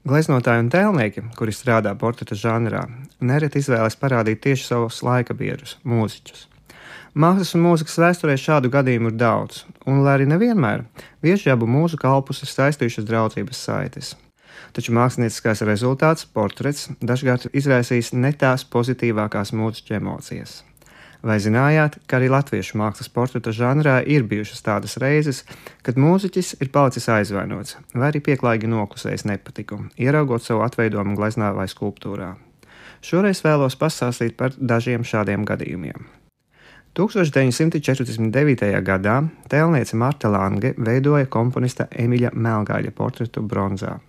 Gleznotāji un tēlnieki, kuri strādā portreta žanrā, nereti izvēlas parādīt tieši savus laika biedrus, mūziķus. Mākslas un mūzikas vēsturē šādu gadījumu ir daudz, un, lai arī nevienmēr, bieži abu mūzu kalpus ir saistījušas draudzības saites. Taču mākslinieckais rezultāts, portrets, dažkārt izraisīs ne tās pozitīvākās mūziķu emocijas. Vai zinājāt, ka arī latviešu mākslas portreta žanrā ir bijušas tādas reizes, kad mūziķis ir palicis aizvainots vai arī pieklājīgi noklusējis nepatiku, ieraugot savu atveidojumu gleznā vai skulptūrā? Šoreiz vēlos pastāstīt par dažiem šādiem gadījumiem. 1949. gadā tēlniece Marta Lange veidoja komponista Emīļa Melngaļa portretu bronzā.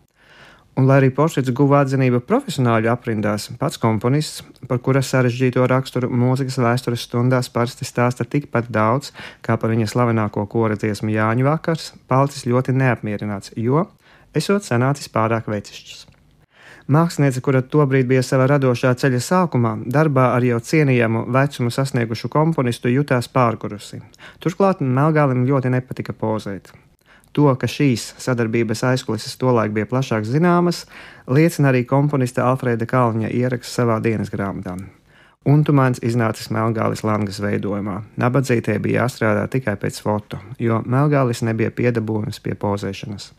Un, lai arī portrets guva atzinību profesionāļu aprindās, pats komponists, par kura sarežģīto raksturu mūzikas vēstures stundās parasti stāsta tikpat daudz, kā par viņa slavenāko kora dziesmu Jāņu vakars, palicis ļoti neapmierināts, jo esot sanācis pārāk vecišķis. Māksliniece, kura tobrīd bija savā radošā ceļa sākumā, darbā ar jau cienījamu vecumu sasniegušu komponistu jutās pārgurusi. Turklāt Melgālim ļoti nepatika pozēt. To, ka šīs sadarbības aizkulises tolaik bija plašāk zināmas, liecina arī komponista Alfrēda Kalniņa ieraksts savā dienas grāmatā. Un tumāns iznācis Melngālis Langas veidojumā. Nabadzītie bija jāstrādā tikai pēc foto, jo Melngālis nebija piedabūnis pie pozēšanas.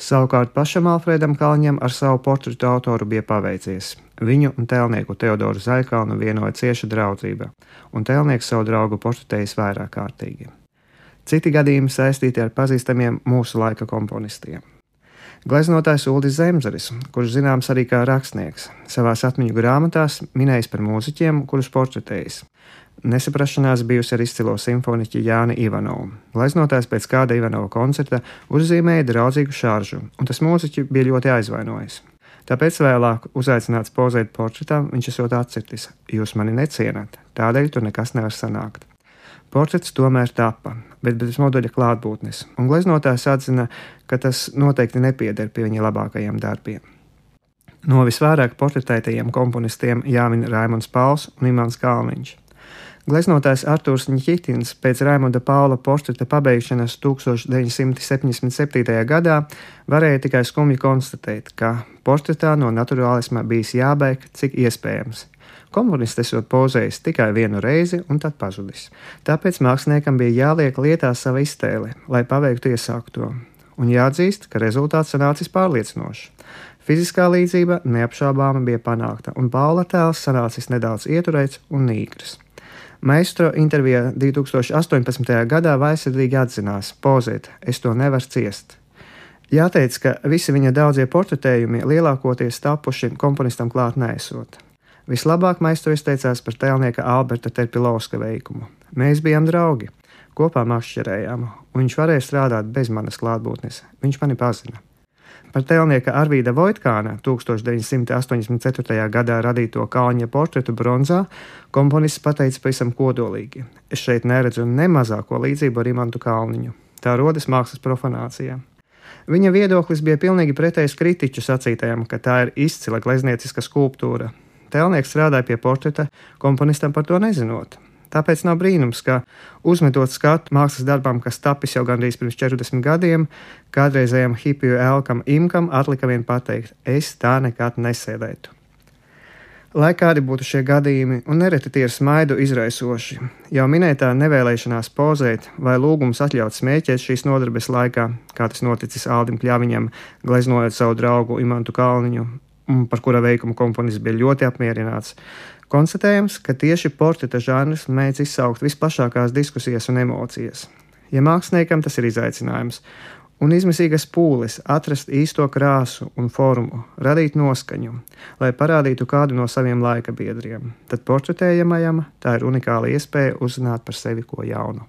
Savukārt pašam Alfredam Kalņam ar savu portretu autoru bija paveicies. Viņu un tēlnieku Teodoru Zaļkalnu vienoja cieša draudzība, un tēlnieks savu draugu portretējis vairāk kārtīgi. Citi gadījumi saistīti ar pazīstamiem mūsu laika komponistiem. Gleznotājs Uldis Zemzeris, kurš zināms arī kā rakstnieks, savās atmiņu grāmatās minējis par mūziķiem, kurus portretējis. Nesaprašanās bijusi ar izcilo simfoniķi Jāni Ivanovu. Gleznotājs pēc kāda Ivanova koncerta uzzīmēja draudzīgu šāržu, un tas mūziķi bija ļoti aizvainojis. Tāpēc vēlāk, uzaicināts pozēt portretā, viņš esot atcirtis: Jūs mani necienat, tādēļ tur nekas nevar sanākt. Portrets tomēr tapa, bet bez modeļa klātbūtnes, un gleznotājs atzina, ka tas noteikti nepieder pie viņa labākajiem darbiem. No visvairāk portretētajiem komponistiem jāmin Raimons Pauls un Imants Kalniņš. Gleznotājs Arthurs Nikitins pēc Raimonda Paula portreta pabeigšanas 1977. gadā varēja tikai skumji konstatēt, ka portretā no naturālisma bijis jābeig cik iespējams, Komunists esot pozējis tikai vienu reizi un tad pazudis. Tāpēc māksliniekam bija jāliek lietā sava iztēle, lai paveiktu iesākto. Un jāatzīst, ka rezultāts sanācis pārliecinošs. Fiziskā līdzība neapšaubāma bija panākta, un Paula tēls sanācis nedaudz ieturēts un nīgrs. Maestro intervijā 2018. gadā vaisirdīgi atzinās: Pozēt, es to nevaru ciest. Jāteic, ka visi viņa daudzie portretējumi lielākoties tapuši komponistam klāt nesot. Vislabāk maistro izteicās par tēlnieka Alberta Terpilovska veikumu. Mēs bijām draugi, kopā makšķerējām, un viņš varēja strādāt bez manas klātbūtnes. Viņš mani pazina. Par tēlnieka Arvīda Voitkāna 1984. gadā radīto Kalņa portretu bronzā komponists pateica pavisam kodolīgi: Es šeit neredzu ne mazāko līdzību ar Imantu Kalniņu. Tā rodas mākslas profanācijā. Viņa viedoklis bija pilnīgi pretējs kritiķu sacītajam, ka tā ir izcila gleznieciska skulptūra, Tēlnieks strādāja pie portreta, komponistam par to nezinot. Tāpēc nav brīnums, ka uzmetot skatu mākslas darbam, kas tapis jau gandrīz pirms 40 gadiem, kādreizējam hipiju Elkam Imkam atlika vien pateikt: Es tā nekad nesēdētu. Lai kādi būtu šie gadījumi, un nereti tie ir smaidu izraisoši, jau minētā nevēlēšanās pozēt vai lūgums atļaut smēķēt šīs nodarbes laikā, kā tas noticis Aldim Kļaviņam, gleznojot savu draugu Imantu Kalniņu, par kura veikumu komponists bija ļoti apmierināts. Konstatējams, ka tieši portreta žanrs mēdz izsaukt visplašākās diskusijas un emocijas. Ja māksliniekam tas ir izaicinājums, un izmisīgas pūles atrast īsto krāsu un formu, radīt noskaņu, lai parādītu kādu no saviem laika biedriem, tad portretējamajam tā ir unikāla iespēja uzzināt par sevi ko jaunu.